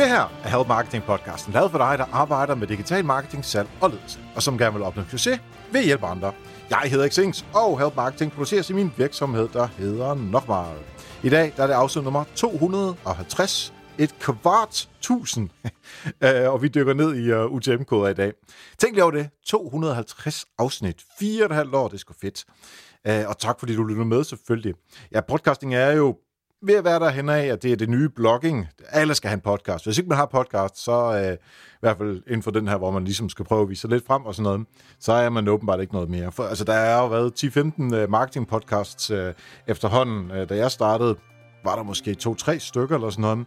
Det her er Help Marketing podcasten, lavet for dig, der arbejder med digital marketing, salg og ledelse, og som gerne vil opnå succes ved at hjælpe andre. Jeg hedder Xings, og Help Marketing produceres i min virksomhed, der hedder Nokmal. I dag der er det afsnit nummer 250, et kvart tusind, øh, og vi dykker ned i øh, uh, UTM-koder i dag. Tænk lige over det, 250 afsnit, fire og et halvt år, det er sgu fedt. Uh, og tak fordi du lytter med selvfølgelig. Ja, podcasting er jo ved at være derhen af, at det er det nye blogging. Alle skal have en podcast. Hvis ikke man har podcast, så øh, i hvert fald inden for den her, hvor man ligesom skal prøve at vise sig lidt frem og sådan noget, så er man åbenbart ikke noget mere. For, altså, der er jo været 10-15 øh, marketing podcasts øh, efterhånden. Øh, da jeg startede, var der måske to-tre stykker eller sådan noget.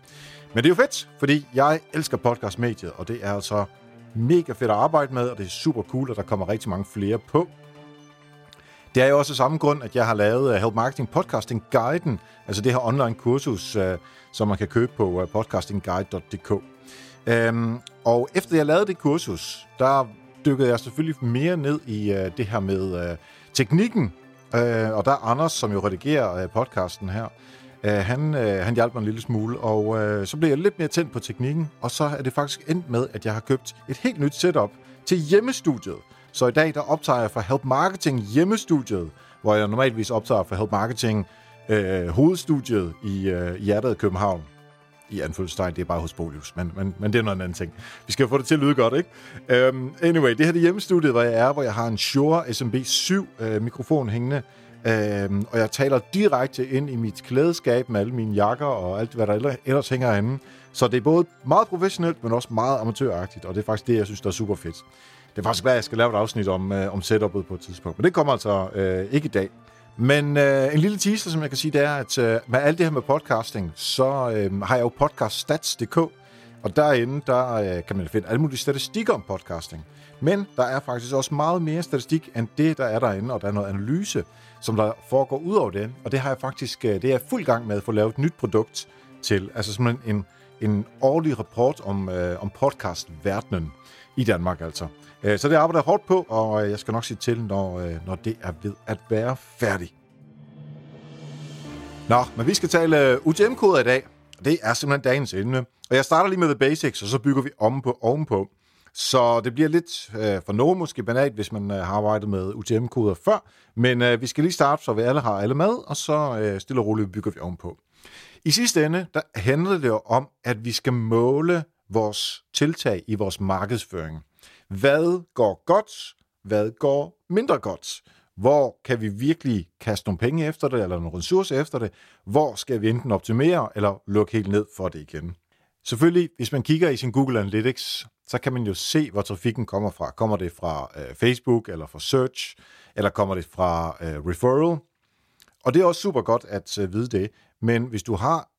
Men det er jo fedt, fordi jeg elsker podcastmediet, og det er altså mega fedt at arbejde med, og det er super cool, at der kommer rigtig mange flere på. Det er jo også af samme grund, at jeg har lavet øh, Help Marketing Podcasting Guiden, altså det her online kursus, øh, som man kan købe på øh, podcastingguide.dk. Um, øhm, og efter jeg lavede det kursus, der dykkede jeg selvfølgelig mere ned i det her med teknikken, uh, og der er Anders, som jo redigerer podcasten her, han, han hjalp mig en lille smule, og så blev jeg lidt mere tændt på teknikken, og så er det faktisk endt med, at jeg har købt et helt nyt setup til hjemmestudiet. Så i dag der optager jeg for Help Marketing hjemmestudiet, hvor jeg normalvis optager for Help Marketing øh, hovedstudiet i øh, hjertet af København. I anfølgelsestegn, det er bare hos Bolius, men, men, men det er noget anden ting. Vi skal jo få det til at lyde godt, ikke? Um, anyway, det her er hjemmestudiet, hvor jeg er, hvor jeg har en Shure SMB7 uh, øh, mikrofon hængende, Øhm, og jeg taler direkte ind i mit klædeskab med alle mine jakker og alt, hvad der ellers hænger herinde. Så det er både meget professionelt, men også meget amatøragtigt, og det er faktisk det, jeg synes, der er super fedt. Det er faktisk hvad jeg skal lave et afsnit om, øh, om setupet på et tidspunkt, men det kommer altså øh, ikke i dag. Men øh, en lille teaser, som jeg kan sige, det er, at øh, med alt det her med podcasting, så øh, har jeg jo podcaststats.dk, og derinde, der øh, kan man finde alle mulige statistikker om podcasting. Men der er faktisk også meget mere statistik end det, der er derinde, og der er noget analyse, som der foregår ud over det. Og det har jeg faktisk, øh, det er jeg fuld gang med at få lavet et nyt produkt til. Altså simpelthen en, en årlig rapport om, øh, om podcastverdenen i Danmark altså. Øh, så det arbejder jeg hårdt på, og øh, jeg skal nok sige til, når, øh, når det er ved at være færdig. Nå, men vi skal tale UTM-koder i dag. Det er simpelthen dagens emne. Og jeg starter lige med the basics, og så bygger vi om på ovenpå. Så det bliver lidt øh, for nogen måske banalt, hvis man øh, har arbejdet med UTM-koder før. Men øh, vi skal lige starte, så vi alle har alle med, og så øh, stille og roligt bygger vi ovenpå. I sidste ende, der handler det jo om, at vi skal måle vores tiltag i vores markedsføring. Hvad går godt? Hvad går mindre godt? Hvor kan vi virkelig kaste nogle penge efter det, eller nogle ressourcer efter det? Hvor skal vi enten optimere, eller lukke helt ned for det igen? Selvfølgelig, hvis man kigger i sin Google Analytics, så kan man jo se, hvor trafikken kommer fra. Kommer det fra øh, Facebook, eller fra Search, eller kommer det fra øh, Referral? Og det er også super godt at øh, vide det. Men hvis du har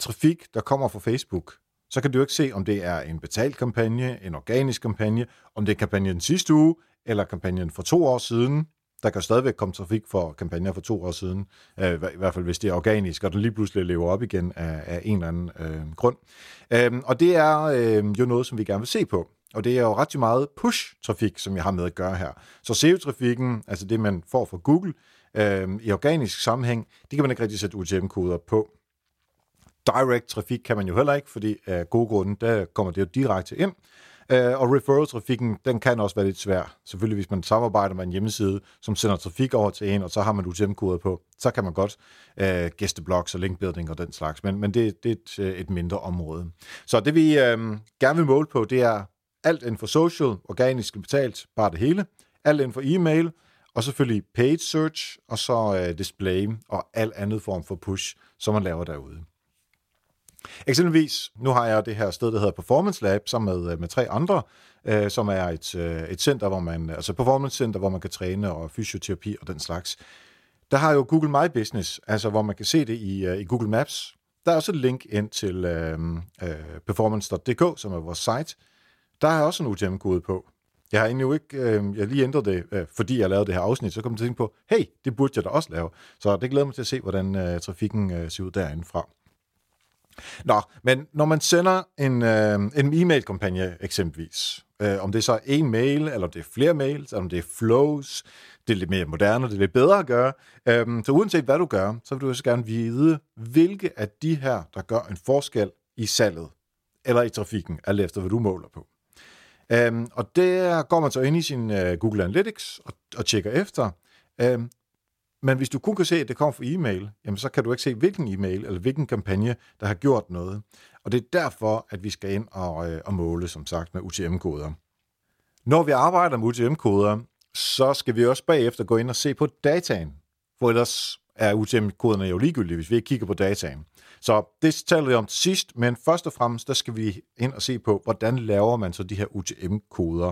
trafik, der kommer fra Facebook, så kan du ikke se, om det er en betalt kampagne, en organisk kampagne, om det er kampagnen sidste uge, eller kampagnen for to år siden. Der kan stadigvæk komme trafik for kampagner for to år siden, øh, i hvert fald hvis det er organisk, og den lige pludselig lever op igen af, af en eller anden øh, grund. Øhm, og det er øh, jo noget, som vi gerne vil se på. Og det er jo ret meget push-trafik, som jeg har med at gøre her. Så SEO-trafikken, altså det, man får fra Google, øh, i organisk sammenhæng, det kan man ikke rigtig sætte UTM-koder på. Direct trafik kan man jo heller ikke, fordi af gode grunde, der kommer det jo direkte ind. Uh, og referral-trafikken, den kan også være lidt svær. Selvfølgelig, hvis man samarbejder med en hjemmeside, som sender trafik over til en, og så har man UTM-koder på, så kan man godt uh, gæsteblogs og linkbuilding og den slags, men, men det, det er et, øh, et mindre område. Så det vi uh, gerne vil måle på, det er alt inden for social, organisk betalt, bare det hele, alt inden for e-mail, og selvfølgelig paid search, og så uh, display og alt andet form for push, som man laver derude. Eksempelvis, nu har jeg det her sted, der hedder Performance Lab, sammen med, øh, med tre andre, øh, som er et, øh, et center, hvor man, altså Performance Center, hvor man kan træne og fysioterapi og den slags. Der har jo Google My Business, altså hvor man kan se det i, øh, i Google Maps. Der er også et link ind til øh, øh, performance.dk, som er vores site. Der har jeg også en UTM-kode på. Jeg har endnu ikke, øh, jeg lige ændret det, øh, fordi jeg lavede det her afsnit, så kom jeg til at tænke på, hey, det burde jeg da også lave. Så det glæder mig til at se, hvordan øh, trafikken øh, ser ud derindefra. Nå, men når man sender en, øh, en e-mail-kampagne eksempelvis, øh, om det er så en mail, eller om det er flere mails, eller om det er flows, det er lidt mere moderne, det er lidt bedre at gøre. Øh, så uanset hvad du gør, så vil du også gerne vide, hvilke af de her, der gør en forskel i salget, eller i trafikken, alt efter hvad du måler på. Um, og der går man så ind i sin øh, Google Analytics og, og tjekker efter. Um, men hvis du kun kan se, at det kommer fra e-mail, jamen så kan du ikke se, hvilken e-mail eller hvilken kampagne, der har gjort noget. Og det er derfor, at vi skal ind og, øh, og måle, som sagt, med UTM-koder. Når vi arbejder med UTM-koder, så skal vi også bagefter gå ind og se på dataen. For ellers er UTM-koderne jo ligegyldige, hvis vi ikke kigger på dataen. Så det taler vi om til sidst, men først og fremmest, der skal vi ind og se på, hvordan laver man så de her UTM-koder.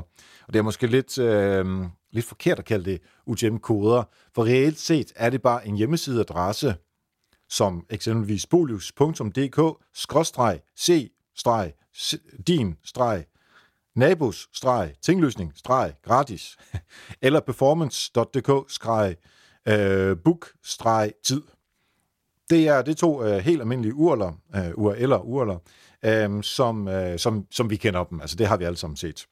Og det er måske lidt, øh, lidt forkert at kalde det UTM-koder, for reelt set er det bare en hjemmesideadresse, som eksempelvis polius.dk-c-din-nabos-tingløsning-gratis eller performance.dk-gratis Øh, Book-tid. det er det to øh, helt almindelige urler, øh, URL'er, urler, øh, som, øh, som, som vi kender dem. Altså det har vi alle sammen set.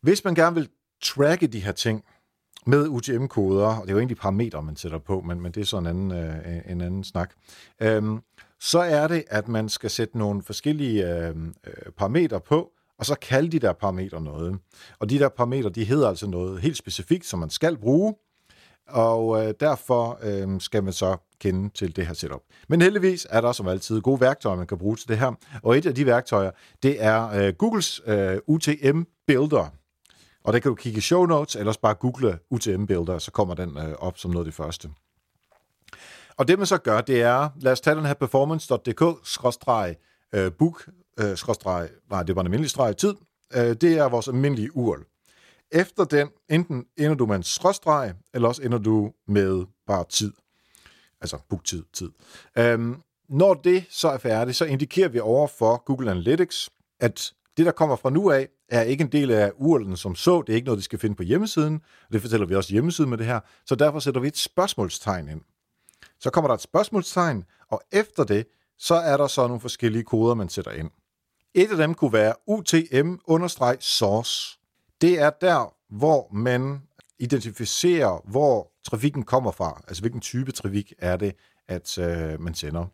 Hvis man gerne vil tracke de her ting med UTM-koder, og det er jo egentlig parametre, man sætter på, men, men det er så en anden, øh, en anden snak, um, så er det, at man skal sætte nogle forskellige øh, øh, parametre på, og så kalde de der parametre noget. Og de der parametre, de hedder altså noget helt specifikt, som man skal bruge, og øh, derfor øh, skal man så kende til det her setup. Men heldigvis er der som altid gode værktøjer, man kan bruge til det her. Og et af de værktøjer, det er øh, Googles øh, UTM Builder. Og der kan du kigge i show notes, eller bare google UTM Builder, så kommer den øh, op som noget af det første. Og det man så gør, det er, lad os tage den her performance.dk-book, øh, øh nej, det var en almindelig streg tid. Øh, det er vores almindelige URL. Efter den, enten ender du med en skråstreg, eller også ender du med bare tid. Altså booktid, tid. Øhm, når det så er færdigt, så indikerer vi over for Google Analytics, at det, der kommer fra nu af, er ikke en del af URL'en som så. Det er ikke noget, de skal finde på hjemmesiden. Det fortæller vi også hjemmesiden med det her. Så derfor sætter vi et spørgsmålstegn ind. Så kommer der et spørgsmålstegn, og efter det, så er der så nogle forskellige koder, man sætter ind. Et af dem kunne være UTM-source det er der, hvor man identificerer, hvor trafikken kommer fra. Altså, hvilken type trafik er det, at øh, man sender.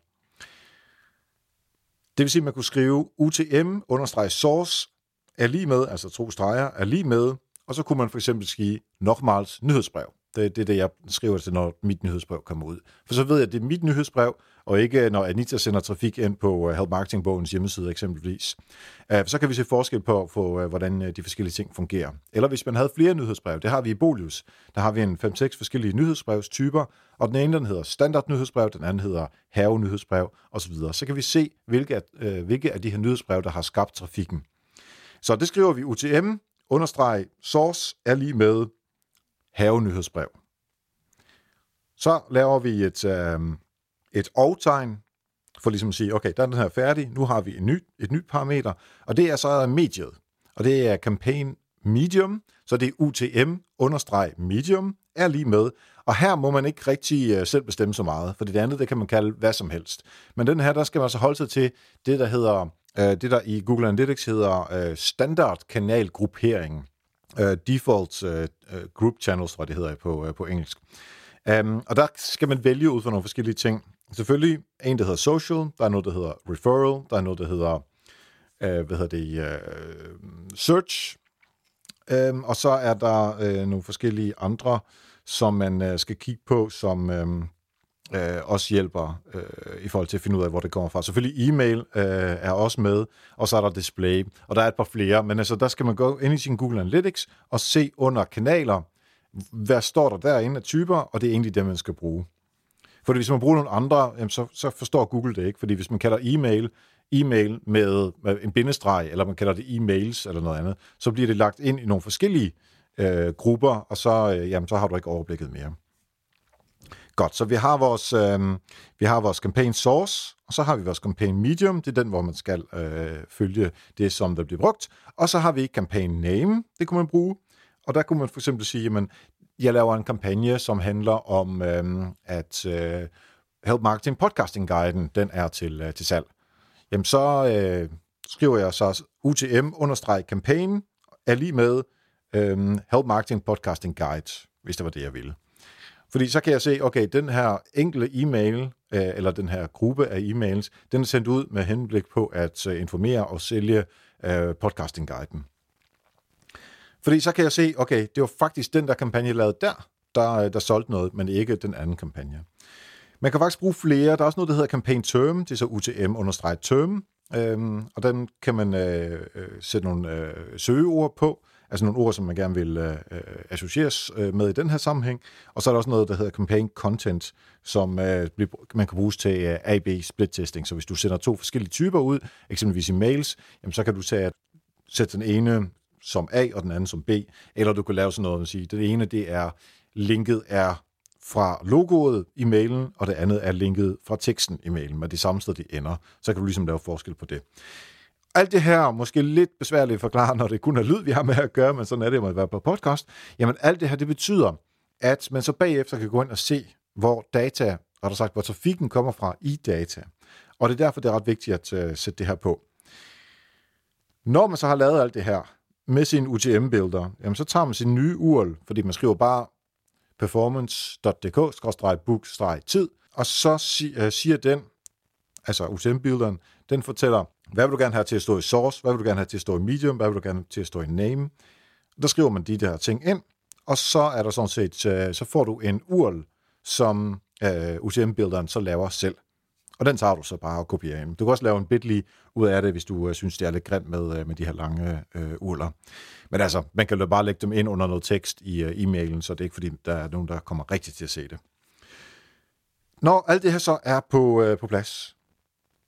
Det vil sige, at man kunne skrive UTM-source er lige med, altså to streger, er lige med, og så kunne man for eksempel skrive Nochmals nyhedsbrev. Det, det er det, jeg skriver til, når mit nyhedsbrev kommer ud. For så ved jeg, at det er mit nyhedsbrev, og ikke øh, når Anita sender trafik ind på øh, Help Marketing-bogens hjemmeside eksempelvis. Øh, så kan vi se forskel på, på, hvordan de forskellige ting fungerer. Eller hvis man havde flere nyhedsbrev, det har vi i Bolius. Der har vi en 5-6 forskellige nyhedsbrevstyper, og den ene den hedder standard nyhedsbrev, den anden hedder have nyhedsbrev osv. Så kan vi se, hvilke hvilke af de her nyhedsbrev, der har skabt trafikken. Så det skriver vi UTM, understreg source er lige med have nyhedsbrev. Så laver vi et, øh, et og-tegn, for ligesom at sige, okay, der er den her færdig, nu har vi et nyt, et nyt parameter, og det er så mediet, og det er campaign medium, så det er UTM understreg medium, er lige med, og her må man ikke rigtig øh, selv bestemme så meget, for det andet, det kan man kalde hvad som helst. Men den her, der skal man så holde sig til det, der hedder, øh, det der i Google Analytics hedder øh, standard kanalgruppering, default group channels, hvad det hedder på, på engelsk. Um, og der skal man vælge ud fra nogle forskellige ting. Selvfølgelig en, der hedder social, der er noget, der hedder referral, der er noget, der hedder, øh, hvad hedder det, øh, search, øh, og så er der øh, nogle forskellige andre, som man øh, skal kigge på, som øh, øh, også hjælper øh, i forhold til at finde ud af, hvor det kommer fra. Selvfølgelig e-mail øh, er også med, og så er der display, og der er et par flere, men altså, der skal man gå ind i sin Google Analytics og se under kanaler, hvad står der derinde af typer, og det er egentlig det, man skal bruge. Fordi hvis man bruger nogle andre, jamen så, så forstår Google det ikke. Fordi hvis man kalder e-mail e-mail med, med en bindestreg, eller man kalder det e-mails eller noget andet, så bliver det lagt ind i nogle forskellige øh, grupper, og så, øh, jamen, så har du ikke overblikket mere. Godt, så vi har vores, øh, vi har vores campaign source, og så har vi vores campaign medium, det er den, hvor man skal øh, følge det, som der bliver brugt. Og så har vi campaign name, det kunne man bruge. Og der kunne man for eksempel sige, jamen, jeg laver en kampagne, som handler om, øhm, at øh, Help Marketing Podcasting Guiden, den er til, øh, til salg. Jamen så øh, skriver jeg så UTM-campaign er lige med øhm, Help Marketing Podcasting Guide, hvis det var det, jeg ville. Fordi så kan jeg se, okay, den her enkelte e-mail, øh, eller den her gruppe af e-mails, den er sendt ud med henblik på at øh, informere og sælge øh, podcasting-guiden. Fordi så kan jeg se, okay, det var faktisk den der kampagne, jeg lavede der, der, øh, der solgte noget, men ikke den anden kampagne. Man kan faktisk bruge flere. Der er også noget, der hedder campaign term. Det er så UTM-term. Øhm, og den kan man øh, øh, sætte nogle øh, søgeord på, altså nogle ord, som man gerne vil øh, øh, associeres øh, med i den her sammenhæng. Og så er der også noget, der hedder campaign content, som øh, man kan bruge til øh, AB split testing. Så hvis du sender to forskellige typer ud, eksempelvis i mails, jamen, så kan du tage, sætte den ene som A og den anden som B, eller du kan lave sådan noget, at sige, det ene det er, linket er fra logoet i mailen, og det andet er linket fra teksten i mailen, men det samme sted, det ender. Så kan du ligesom lave forskel på det. Alt det her måske lidt besværligt at forklare, når det kun er lyd, vi har med at gøre, men sådan er det jo at være på podcast. Jamen alt det her, det betyder, at man så bagefter kan gå ind og se, hvor data, og der sagt, hvor trafikken kommer fra i data. Og det er derfor, det er ret vigtigt at uh, sætte det her på. Når man så har lavet alt det her med sin UTM-builder, jamen så tager man sin nye URL, fordi man skriver bare performance.dk-book-tid, og så øh, siger den, altså UTM-builderen, den fortæller, hvad vil du gerne have til at stå i source, hvad vil du gerne have til at stå i medium, hvad vil du gerne have til at stå i name. Der skriver man de der ting ind, og så er der sådan set, øh, så får du en URL, som øh, UTM-builderen så laver selv. Og den tager du så bare og kopierer ind. Du kan også lave en bitly ud af det, hvis du øh, synes, det er lidt grimt med, øh, med de her lange øh, urler. Men altså, man kan jo bare lægge dem ind under noget tekst i øh, e-mailen, så det er ikke fordi, der er nogen, der kommer rigtigt til at se det. Når alt det her så er på, øh, på plads,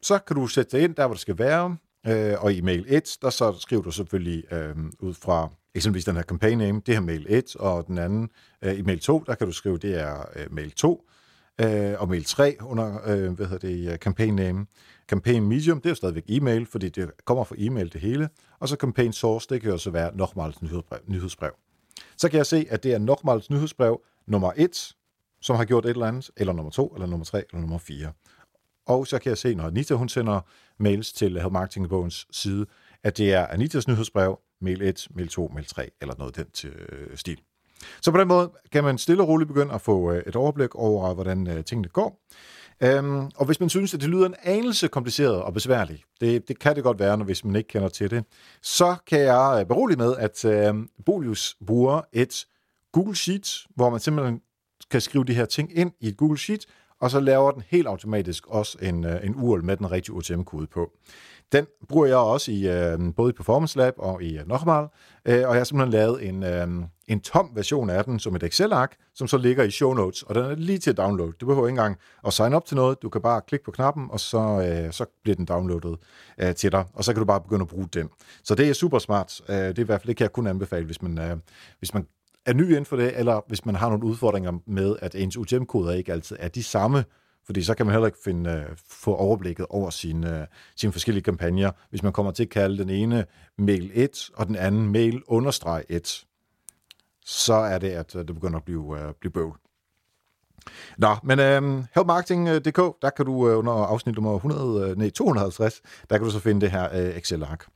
så kan du sætte det ind der, hvor det skal være. Øh, og i mail 1, der så skriver du selvfølgelig øh, ud fra eksempelvis den her campaign name, det her mail 1, og den anden øh, i mail 2, der kan du skrive, det er øh, mail 2 øh, og mail 3 under øh, hvad hedder det, øh, campaign name. Campaign medium, det er jo stadigvæk e-mail, fordi det kommer fra e-mail det hele. Og så campaign source, det kan jo så være Nochmals nyhedsbrev. nyhedsbrev. Så kan jeg se, at det er Nochmals nyhedsbrev nummer 1, som har gjort et eller andet, eller nummer 2, eller nummer 3, eller nummer 4. Og så kan jeg se, når Anita hun sender mails til Help Marketing side, at det er Anitas nyhedsbrev, mail 1, mail 2, mail 3, eller noget den til øh, stil. Så på den måde kan man stille og roligt begynde at få øh, et overblik over, hvordan øh, tingene går. Øhm, og hvis man synes, at det lyder en anelse kompliceret og besværligt, det, det kan det godt være, når hvis man ikke kender til det, så kan jeg øh, berolige med, at øhm, Bolius bruger et Google Sheet, hvor man simpelthen kan skrive de her ting ind i et Google Sheet, og så laver den helt automatisk også en, øh, en URL med den rigtige UTM-kode på. Den bruger jeg også i øh, både i Performance Lab og i øh, Nochmal, øh, og jeg har simpelthen lavet en, øh, en tom version af den som et Excel-ark, som så ligger i show notes, og den er lige til at downloade. Du behøver ikke engang at sign up til noget, du kan bare klikke på knappen, og så, øh, så bliver den downloadet øh, til dig, og så kan du bare begynde at bruge den. Så det er super smart. Øh, det er i hvert fald det kan jeg kun anbefale, hvis man, øh, hvis man er ny inden for det, eller hvis man har nogle udfordringer med, at ens UTM-koder ikke altid er de samme, fordi så kan man heller ikke finde, øh, få overblikket over sine, øh, sine forskellige kampagner, hvis man kommer til at kalde den ene mail 1 og den anden mail understreg 1. Så er det, at øh, det begynder at blive, blive bøvl. Nå, men øhm, uh, helpmarketing.dk, der kan du uh, under afsnit nummer 100, uh, nej, 250, der kan du så finde det her uh, Excel-ark.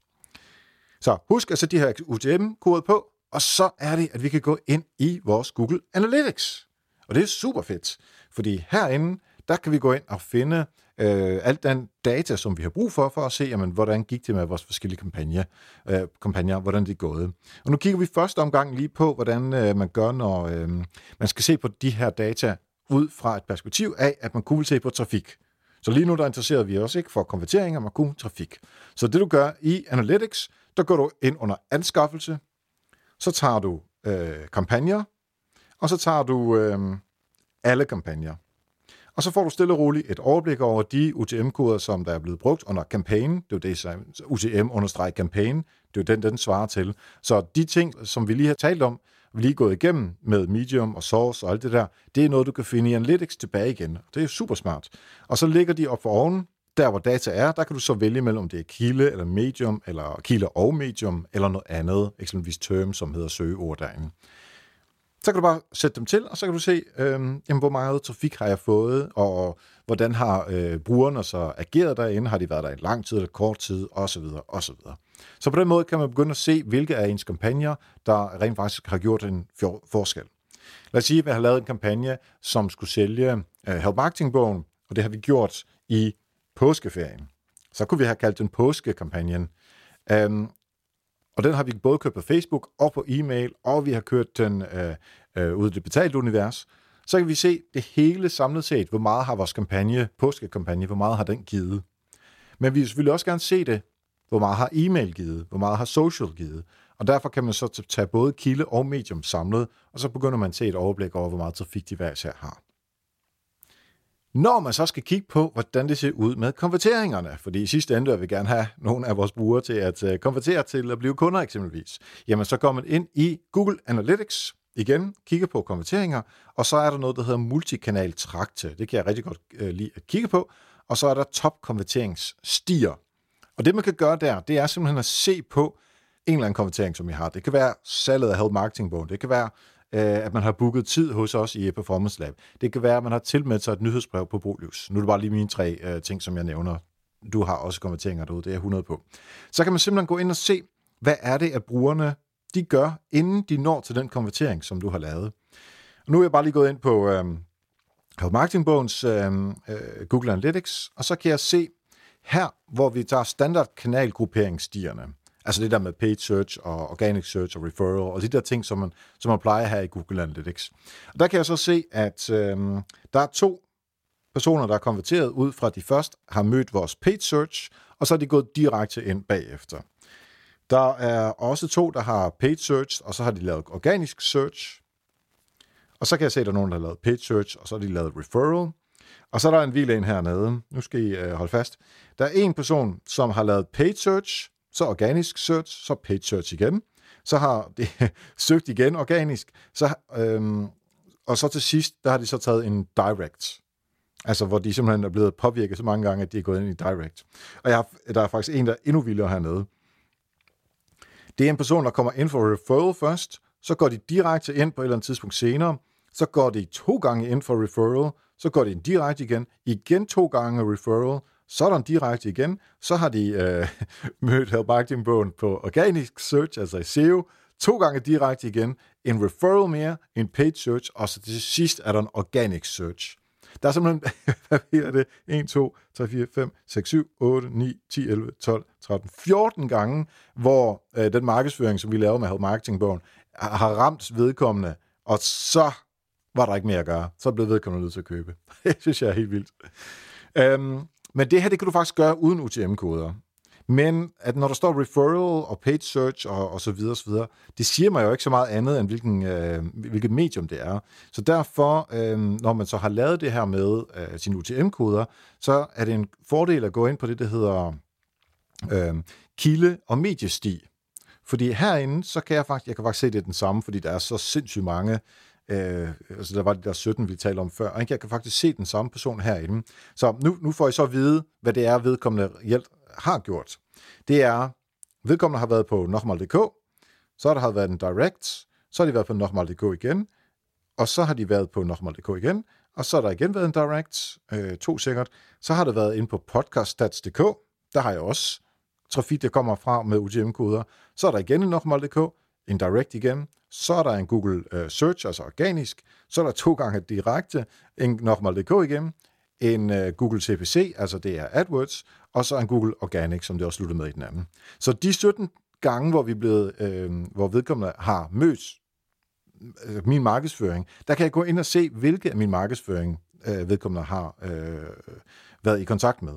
Så husk at sætte de her UTM-koder på, og så er det, at vi kan gå ind i vores Google Analytics. Og det er super fedt, fordi herinde, der kan vi gå ind og finde øh, alt den data, som vi har brug for, for at se, jamen, hvordan gik det med vores forskellige kampagner, øh, kampagner hvordan det er gået. Og nu kigger vi første omgang lige på, hvordan øh, man gør, når øh, man skal se på de her data ud fra et perspektiv af, at man kunne se på trafik. Så lige nu der interesserer vi os ikke for konverteringer, men kun trafik. Så det du gør i Analytics, der går du ind under anskaffelse, så tager du øh, kampagner, og så tager du øh, alle kampagner. Og så får du stille og roligt et overblik over de UTM-koder, som der er blevet brugt under campaign. Det er jo det, som UTM-campaign. Det er jo den, den svarer til. Så de ting, som vi lige har talt om, vi lige gået igennem med Medium og Source og alt det der, det er noget, du kan finde i Analytics tilbage igen. Det er super smart. Og så ligger de op for oven, der hvor data er, der kan du så vælge mellem, om det er kilde eller Medium, eller kilde og Medium, eller noget andet, eksempelvis Term, som hedder søgeord derinde. Så kan du bare sætte dem til, og så kan du se, øh, jamen, hvor meget trafik har jeg fået, og hvordan har øh, brugerne så ageret derinde, har de været der i lang tid eller kort tid, osv. osv. Så på den måde kan man begynde at se, hvilke af ens kampagner, der rent faktisk har gjort en forskel. Lad os sige, at vi har lavet en kampagne, som skulle sælge øh, Help Marketing-bogen, og det har vi gjort i påskeferien. Så kunne vi have kaldt den påskekampagnen. Um, og den har vi både kørt på Facebook og på e-mail, og vi har kørt den øh, øh, ud i det betalte univers. Så kan vi se det hele samlet set, hvor meget har vores kampagne, påskekampagne, hvor meget har den givet. Men vi vil selvfølgelig også gerne se det, hvor meget har e-mail givet, hvor meget har social givet. Og derfor kan man så tage både kilde og medium samlet, og så begynder man at se et overblik over, hvor meget trafik de hver især har. Når man så skal kigge på, hvordan det ser ud med konverteringerne, fordi i sidste ende vil vi gerne have nogle af vores brugere til at øh, konvertere til at blive kunder eksempelvis, jamen så går man ind i Google Analytics, igen, kigger på konverteringer, og så er der noget, der hedder multikanal trakte. Det kan jeg rigtig godt øh, lide at kigge på. Og så er der top konverteringsstier. Og det, man kan gøre der, det er simpelthen at se på en eller anden konvertering, som I har. Det kan være salget af Help Marketing Bogen. Det kan være, øh, Øh, at man har booket tid hos os i Performance Lab. Det kan være, at man har tilmeldt sig et nyhedsbrev på Bolivs. Nu er det bare lige mine tre øh, ting, som jeg nævner. Du har også konverteringer derude, det er 100 på. Så kan man simpelthen gå ind og se, hvad er det, at brugerne de gør, inden de når til den konvertering, som du har lavet. Og nu er jeg bare lige gået ind på øh, Help Marketing-bogens øh, øh, Google Analytics, og så kan jeg se her, hvor vi tager standard kanalgrupperingsstierne. Altså det der med paid search og organic search og referral og de der ting, som man, som man plejer her i Google Analytics. Og der kan jeg så se, at øh, der er to personer, der er konverteret ud fra, at de først har mødt vores paid search, og så er de gået direkte ind bagefter. Der er også to, der har paid search, og så har de lavet organisk search. Og så kan jeg se, at der er nogen, der har lavet paid search, og så har de lavet referral. Og så er der en vild en hernede. Nu skal I øh, holde fast. Der er en person, som har lavet paid search, så organisk search, så paid search igen. Så har det søgt igen organisk. Så, øhm, og så til sidst, der har de så taget en direct. Altså, hvor de simpelthen er blevet påvirket så mange gange, at de er gået ind i direct. Og jeg har, der er faktisk en, der er endnu vildere hernede. Det er en person, der kommer ind for referral først, så går de direkte ind på et eller andet tidspunkt senere, så går de to gange ind for referral, så går de ind direkte igen, igen to gange referral, så direkte igen, så har de øh, mødt Help Marketing-bogen på organisk search, altså i SEO, to gange direkte igen, en referral mere, en paid search, og så til sidst er der en organic search. Der er simpelthen, hvad er det? 1, 2, 3, 4, 5, 6, 7, 8, 9, 10, 11, 12, 13, 14 gange, hvor øh, den markedsføring, som vi laver med Help Marketing-bogen, har ramt vedkommende, og så var der ikke mere at gøre. Så blev vedkommende nødt til at købe. det synes jeg er helt vildt. Øhm, men det her, det kan du faktisk gøre uden UTM-koder. Men at når der står referral og page search og, og så videre, så videre, det siger mig jo ikke så meget andet, end hvilken, øh, hvilket medium det er. Så derfor, øh, når man så har lavet det her med øh, sine UTM-koder, så er det en fordel at gå ind på det, der hedder øh, kilde- og mediesti. Fordi herinde, så kan jeg faktisk, jeg kan faktisk se, at det er den samme, fordi der er så sindssygt mange Øh, altså der var det der 17, vi talte om før. Ikke? Jeg kan faktisk se den samme person herinde. Så nu, nu får I så at vide, hvad det er, vedkommende hjælp har gjort. Det er, vedkommende har været på nokmal.dk, så har der været en direct, så har de været på nokmal.dk igen, og så har de været på nokmal.dk igen, og så har der igen været en direct, øh, to sikkert. Så har der været ind på podcaststats.dk, der har jeg også trafik, der kommer fra med UTM-koder. Så er der igen en nokmal.dk, en direct igen, så er der en Google øh, Search, altså organisk, så er der to gange direkte, en nokmal.dk igen, en øh, Google CPC, altså det er AdWords, og så en Google Organic, som det også slutter med i den anden. Så de 17 gange, hvor vi blevet, øh, hvor vedkommende har mødt øh, min markedsføring, der kan jeg gå ind og se, hvilke af min markedsføring øh, vedkommende har øh, været i kontakt med.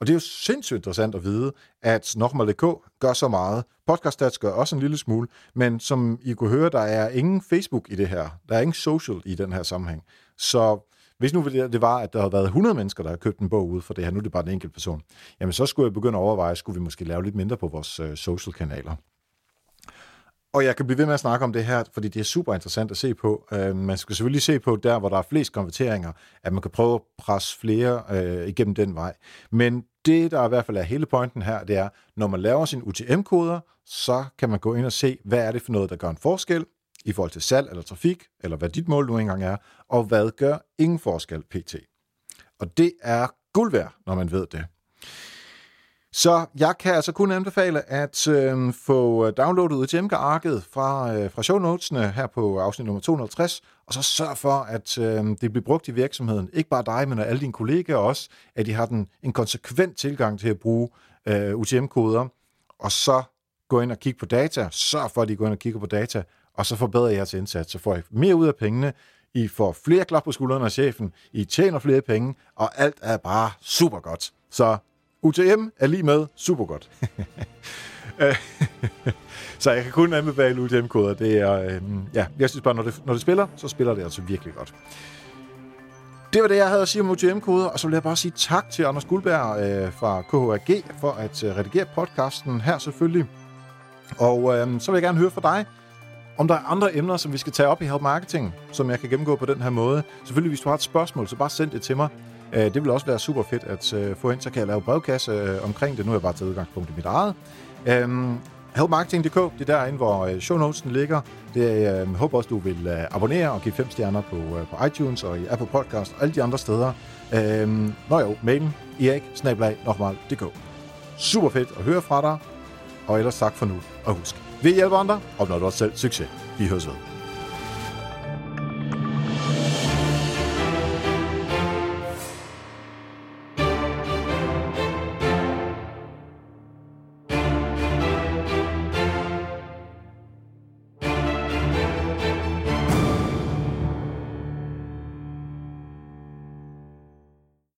Og det er jo sindssygt interessant at vide, at Nokmal.dk gør så meget. Podcast gør også en lille smule, men som I kunne høre, der er ingen Facebook i det her. Der er ingen social i den her sammenhæng. Så hvis nu det var, at der havde været 100 mennesker, der havde købt en bog ud for det her, nu er det bare en enkelt person, jamen så skulle jeg begynde at overveje, skulle vi måske lave lidt mindre på vores øh, social kanaler. Og jeg kan blive ved med at snakke om det her, fordi det er super interessant at se på. Øh, man skal selvfølgelig se på der, hvor der er flest konverteringer, at man kan prøve at presse flere øh, igennem den vej. Men det, der i hvert fald er hele pointen her, det er, når man laver sine UTM-koder, så kan man gå ind og se, hvad er det for noget, der gør en forskel i forhold til salg eller trafik, eller hvad dit mål nu engang er, og hvad gør ingen forskel pt. Og det er guld værd, når man ved det. Så jeg kan altså kun anbefale at øh, få øh, downloadet UTM-arket fra, øh, fra show notesene her på afsnit nummer 250, og så sørg for, at øh, det bliver brugt i virksomheden. Ikke bare dig, men alle dine kollegaer også, at de har den, en konsekvent tilgang til at bruge øh, UTM-koder, og så gå ind og kigge på data, sørg for, at de går ind og kigger på data, og så forbedrer jeres indsats, så får I mere ud af pengene, I får flere klap på skuldrene af chefen, I tjener flere penge, og alt er bare super godt. Så UTM er lige med super godt. så jeg kan kun anbefale UTM-koder. Det er, øh, ja, jeg synes bare, når det, når det spiller, så spiller det altså virkelig godt. Det var det, jeg havde at sige om UTM-koder, og så vil jeg bare sige tak til Anders Guldberg øh, fra KHAG for at øh, redigere podcasten her selvfølgelig. Og øh, så vil jeg gerne høre fra dig, om der er andre emner, som vi skal tage op i Help Marketing, som jeg kan gennemgå på den her måde. Selvfølgelig, hvis du har et spørgsmål, så bare send det til mig. Øh, det vil også være super fedt at øh, få ind, så kan jeg lave brevkasse øh, omkring det. Nu er jeg bare taget udgangspunkt i mit eget. Øhm, helpmarketing.dk, det er derinde, hvor øh, show notesen ligger. Det er, jeg håber også, du vil øh, abonnere og give fem stjerner på, på iTunes og i Apple Podcast og alle de andre steder. Øhm, nå jo, mailen erik Super fedt at høre fra dig. Og ellers tak for nu. Og husk, vi hjælper andre, opnår du også selv succes. Vi høres ved.